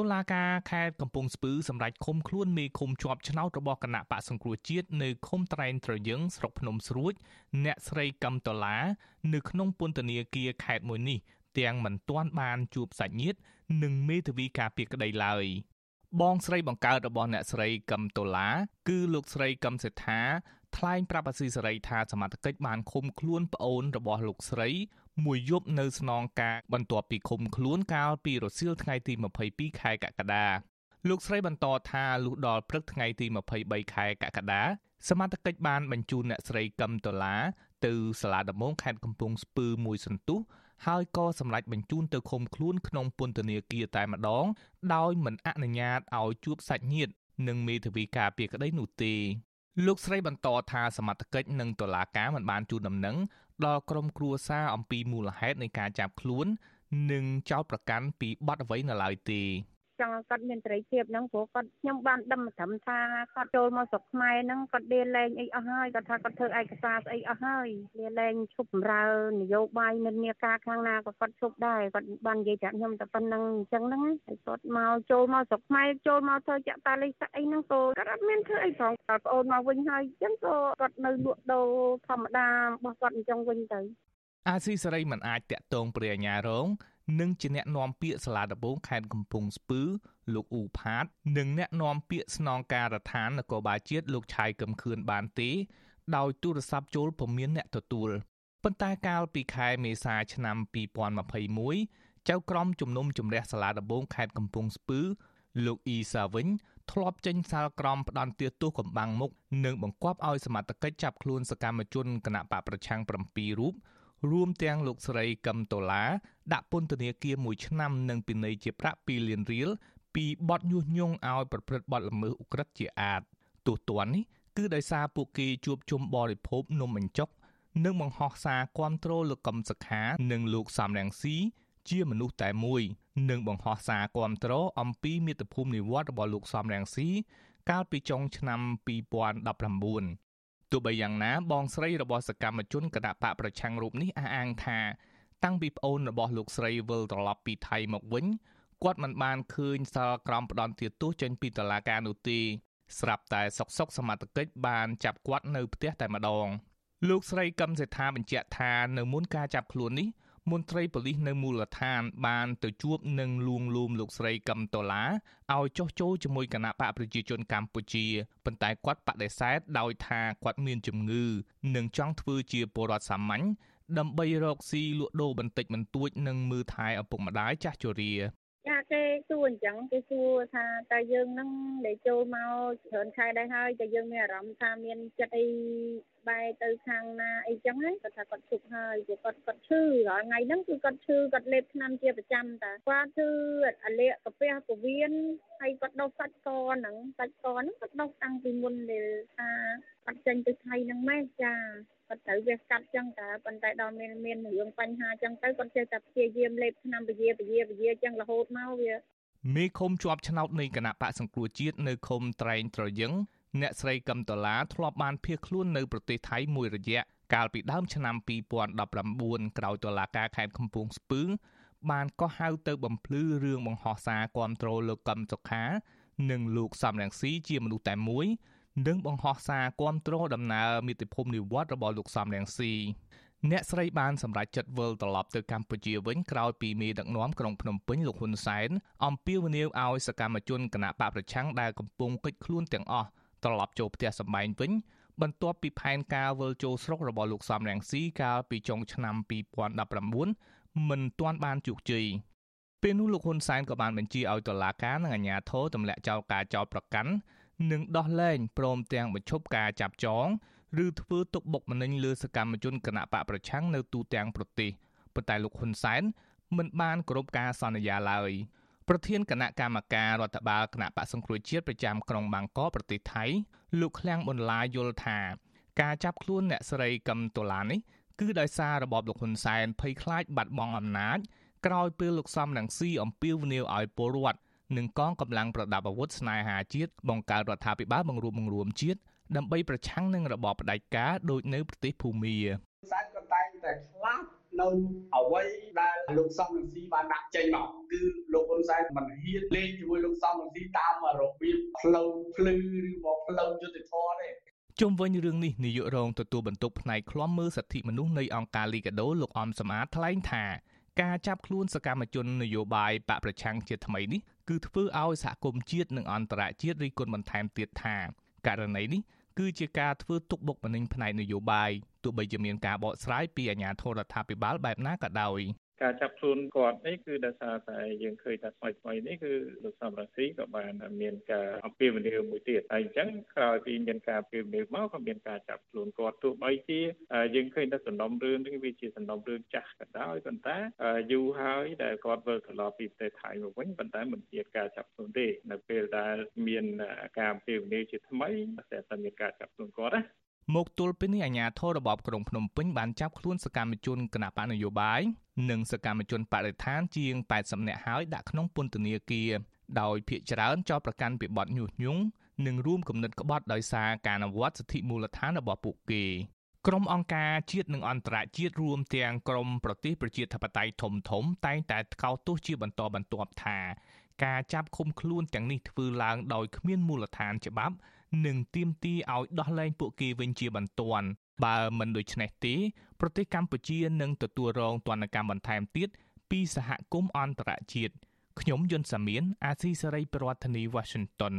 តុលាការខេត្តកំពង់ស្ពឺសម្រេចឃុំខ្លួនមេឃុំជាប់ឆ្នោតរបស់គណៈបកសង្គ្រោះជាតិនៅឃុំត្រែងត្រយឹងស្រុកភ្នំស្រួចអ្នកស្រីកឹមតឡានៅក្នុងពន្ធនាគារខេត្តមួយនេះទាំងមិនទាន់បានជួបសាច់ញាតិនិងមេធាវីការពារក្តីឡើយបងស្រីបង្កើតរបស់អ្នកស្រីកឹមតឡាគឺលោកស្រីកឹមសេដ្ឋា ថ្លែងប្រាប់អាស៊ីសេរីថាសមត្ថកិច្ចបានឃុំខ្លួនប្អូនរបស់លោកស្រី មួយយប់នៅស្នងការបន្ទាប់ពីឃុំខ្លួនកាលពីរសៀលថ្ងៃទី22ខែកក្កដាលោកស្រីបន្តថាលុះដល់ព្រឹកថ្ងៃទី23ខែកក្កដាសមត្ថកិច្ចបានបញ្ជូនអ្នកស្រីកឹមដុល្លារទៅសាលាដំបងខេត្តកំពង់ស្ពឺមួយសន្ទុះហើយក៏សម្រេចបញ្ជូនទៅឃុំខ្លួនក្នុងពន្ធនាគារតែម្ដង ដោយមិនអនុញ្ញាតឲ្យជួបសាច់ញាតិនិងមេធាវីការពារក្តីនោះទេ លោកស្រីបន្តថាសមត្ថកិច្ចនិងតុលាការមិនបានជូនដំណឹងដល់ក្រុមគ្រួសារអំពីមូលហេតុនៃការចាប់ខ្លួន និងចោទប្រកាន់ពីបទអ្វីនៅឡើយទេ ចង់គាត់មានសេរីភាពហ្នឹងព្រោះគាត់ខ្ញុំបានដឹងត្រឹមថាគាត់ចូលមកស្រុកខ្មែរហ្នឹងគាត់ដេលែងអីអស់ហើយគាត់ថាគាត់ធ្វើឯកសារស្អីអស់ហើយដេលែងឈប់បម្រើនយោបាយនិន្នាការខាងណាក៏គាត់ឈប់ដែរគាត់បាននិយាយប្រាប់ខ្ញុំតែប៉ុណ្្នឹងអញ្ចឹងហ្នឹងហើយគាត់មកចូលមកស្រុកខ្មែរចូលមកធ្វើចាក់តាលេខសាក់អីហ្នឹងក៏គាត់អត់មានធ្វើអីផងគាត់ប្អូនមកវិញហើយអញ្ចឹងក៏គាត់នៅលក់ដូរធម្មតារបស់គាត់អញ្ចឹងវិញទៅអាស៊ីសេរីមិនអាចតាក់ទងព្រះអាញារង និងជាអ្នកនាំពាក្យសាលាដំបងខេត្តកំពង់ស្ពឺលោកអ៊ូផាត និងអ្នកនាំពាក្យស្នងការដ្ឋាននគរបាលជាតិលោកឆៃកឹមខឿនបានទេដោយទូរស័ព្ទចូលពុំមានអ្នកទទួលប៉ុន្តែកាលពីខែមេសាឆ្នាំ2021ចៅក្រមជំនុំជម្រះសាលាដំបងខេត្តកំពង់ស្ពឺលោកអ៊ីសាវិញធ្លាប់ចេញសាលក្រមផ្ដន្ទាទោសកំបាំងមុខនិងបង្គាប់ឲ្យសមត្ថកិច្ចចាប់ខ្លួនសកម្មជនគណៈបកប្រឆាំង7រូប រួមទាំងលោកស្រីកឹមតូឡាដាក់ពន្ធនាគារ1ឆ្នាំនិងពិន័យជាប្រាក់2លានរៀលពីបទញុះញង់ឲ្យប្រព្រឹត្តបទល្មើសឧក្រិដ្ឋជាអាតទោះទណ្ឌនេះគឺដោយសារពួកគេជួបជុំបរិភោគនំបញ្ចុកនិងបង្ហោះសារគាំទ្រលោកកឹមសុខា និងលោកសំរងស៊ីជាមនុស្សតែមួយនិងបង្ហោះសារគាំទ្រអំពីមាតុភូមិនិវត្តរបស់លោកសំរងស៊ីកាលពីចុងឆ្នាំ2019 ទោះបីយ៉ាងណាបងស្រីរបស់សកម្មជនគណបកប្រឆាំងរូបនេះអះអាងថាតាំងពីប្អូនរបស់លោកស្រីវិលត្រឡប់ពីថៃមកវិញគាត់មិនបានឃើញសាលក្រមផ្ដន់ទាទោសចេញពីតុលាការនោះទេស្រាប់តែសុកសុកសមត្ថកិច្ចបានចាប់គាត់នៅផ្ទះតែម្ដងលោកស្រីកឹមសេដ្ឋាបញ្ជាក់ថានៅមុនការចាប់ខ្លួននេះ មន្ត្រីប៉ូលីសនៅមូលដ្ឋាន បានទៅជួបនិងលួងលោមលោកស្រីកឹមតូឡាឲ្យចុះចូលជាមួយគណៈបកប្រជាជនកម្ពុជាប៉ុន្តែគាត់បដិសេធដោយថាគាត់មានជំងឺ និងចង់ធ្វើជាពលរដ្ឋសាមញ្ញដើម្បីរកស៊ីលក់ដូរបន្តិចបន្តួចនិងមើលថែឪពុកម្ដាយចាស់ជរាចា គេសួរអញ្ចឹងគេសួរថាតើយើងនឹងដែលចូលមកច្រើនខែដែរហើយតើយើងមានអារម្មណ៍ថាមានចិត្តអីបែរទៅខាងណាអីចឹងហ្នឹងគាត់ថាគាត់ជប់ហើយព្រោះគាត់គាត់ឈឺរាល់ថ្ងៃហ្នឹងគឺគាត់ឈឺគាត់លេបថ្នាំជាប្រចាំតាគាត់ឈឺអាលៀកកាពះពវៀនហើយគាត់ដុសសាច់កហ្នឹងសាច់កហ្នឹងគាត់ដុសតាំងពីមុនដែលថាគាត់ចេញទៅថៃហ្នឹងម៉េចចា គាត់ត្រូវវាកាត់ចឹងតាប៉ុន្តែដល់មានមានរឿងបញ្ហាចឹងទៅគាត់ចេះតែព្យាយាមលេបថ្នាំពជាពជាពជាចឹងរហូតមកវាមេឃុំជាប់ឆ្នោតនៃគណៈបកសង្គ្រោះជាតិនៅឃុំត្រែងត្រយឹងអ្នកស្រីកឹមតឡាធ្លាប់បានភៀសខ្លួននៅប្រទេសថៃមួយរយៈកាលពីដើមឆ្នាំ2019ក្រោយតុលាការខេត្តកំពង់ស្ពឺបានកោះហៅទៅបំភ្លឺរឿងបង្ហោះសារគាំទ្រលោកកឹមសុខា និងលោកសំរងស៊ីជាមនុស្សតែមួយ និងបង្ហោះសារគាំទ្រដំណើរមាតុភូមិនិវត្តរបស់លោកសំរងស៊ីអ្នកស្រីបានសម្រេចចិត្តវិលត្រឡប់ទៅកម្ពុជាវិញក្រោយពីមេដឹកនាំក្រុងភ្នំពេញលោកហ៊ុនសែនអំពាវនាវឲ្យសកម្មជនគណបកប្រឆាំងដែលកំពុងកិច្ចខ្លួនទាំងអស់ត្រឡប់ចូលផ្ទះសម្បែងវិញបន្ទាប់ពីផែនការវិលចូលស្រុករបស់លោកសំរងស៊ីកាលពីចុងឆ្នាំ2019មិនទាន់បានជោគជ័យពេលនោះលោកហ៊ុនសែនក៏បានបញ្ជាឲ្យតុលាការនិងអាជ្ញាធរទម្លាក់ចោលការចោទប្រកាន់ និងដោះលែងព្រមទាំងបញ្ឈប់ការចាប់ចងឬធ្វើទុកបុកម្នេញលើសកម្មជនគណបកប្រឆាំងនៅទូទាំងប្រទេសប៉ុន្តែលោកហ៊ុនសែនមិនបានគោរពការសន្យាឡើយ។ប្រធានគណៈកម្មការរដ្ឋបាលគណៈបកសង្គ្រោះជាតិប្រចាំក្រុងបាងកកប្រទេសថៃលោកឃ្លាំងប៊ុនឡាយល់ថាការចាប់ខ្លួនអ្នកស្រីកឹមតូឡានេះគឺដោយសាររបបលោកហ៊ុនសែនភ័យខ្លាចបាត់បង់អំណាចក្រោយពេលលោកសំរងស៊ីអំពាវនាវឲ្យពលរដ្ឋ និងកងកម្លាំងប្រដាប់អាវុធស្នេហាជាតិបង្កើតរដ្ឋាភិបាលបង្រួបបង្រួមជាតិដើម្បីប្រឆាំងនឹងរបបផ្ដាច់ការដូចនៅប្រទេសភូមាសែនក៏តែងតែខ្លាចនៅអ្វីដែលលោកសំរងស៊ីបានដាក់ចេញមកគឺលោកហ៊ុនសែនមិនហ៊ានលេងជាមួយលោកសំរងស៊ីតាមរបៀបផ្លូវភ្លឺឬមកផ្លូវយុត្តិធម៌ទេជុំវិញរឿងនេះនាយករងទទួលបន្ទុកផ្នែកឃ្លាំមើលសិទ្ធិមនុស្សនៃអង្គការលីកាដូលោកអំសមាថ្លែងថា ការចាប់ខ្លួនសកម្មជននយោបាយបកប្រឆាំងជាថ្មីនេះគឺធ្វើឲ្យសហគមន៍ជាតិនិងអន្តរជាតិរិះគន់បន្ថែមទៀតថាករណីនេះគឺជាការធ្វើទុកបុកម្នេញផ្នែកនយោបាយទោះបីជាមានការបកស្រាយពីអាជ្ញាធររដ្ឋាភិបាលបែបណាក៏ដោយ ការចាប់ខ្លួនគាត់នេះគឺដោយសារតែយើងឃើញថាថ្មីថ្មីនេះគឺលោកសំរងស៊ីក៏បានមានការអំពាវនាវមួយទៀតហើយអញ្ចឹងក្រោយពីមានការអំពាវនាវមកក៏មានការចាប់ខ្លួនគាត់ទោះបីជាយើងឃើញថាសំណុំរឿងនេះវាជាសំណុំរឿងចាស់ក៏ដោយប៉ុន្តែយូរហើយដែលគាត់វិលត្រឡប់ពីប្រទេសថៃមកវិញប៉ុន្តែមិនមានការចាប់ខ្លួនទេនៅពេលដែលមានការអំពាវនាវជាថ្មីតែមានការចាប់ខ្លួនគាត់ណា មកទល់ពេលនេះអាជ្ញាធររបបក្រុងភ្នំពេញបានចាប់ខ្លួនសកម្មជនគណបកនយោបាយនិងសកម្មជនបរិស្ថានជាង80នាក់ហើយដាក់ក្នុងពន្ធនាគារដោយភ្នាក់ច្រើនចោទប្រកាន់ពីបទញុះញង់និងរួមគំនិតក្បត់ដោយសារការអនុវត្តសិទ្ធិមូលដ្ឋានរបស់ពួកគេក្រុមអង្គការជាតិនិងអន្តរជាតិរួមទាំងក្រុមប្រទេសប្រជាធិបតេយ្យធំធំតែងតែថ្កោលទោសជាបន្តបន្ទាប់ថា ការចាប់ឃុំខ្លួនទាំងនេះធ្វើឡើងដោយគ្មានមូលដ្ឋានច្បាប់ និងទាមទារឲ្យដោះលែងពួកគេវិញជាបន្ទាន់បើមិនដូច្នេះទេប្រទេសកម្ពុជានឹងទទួលរងទណ្ឌកម្មបន្ថែមទៀតពីសហគមន៍អន្តរជាតិខ្ញុំយុនសាមៀនអាស៊ីសេរីប្រធានាធិបតី Washington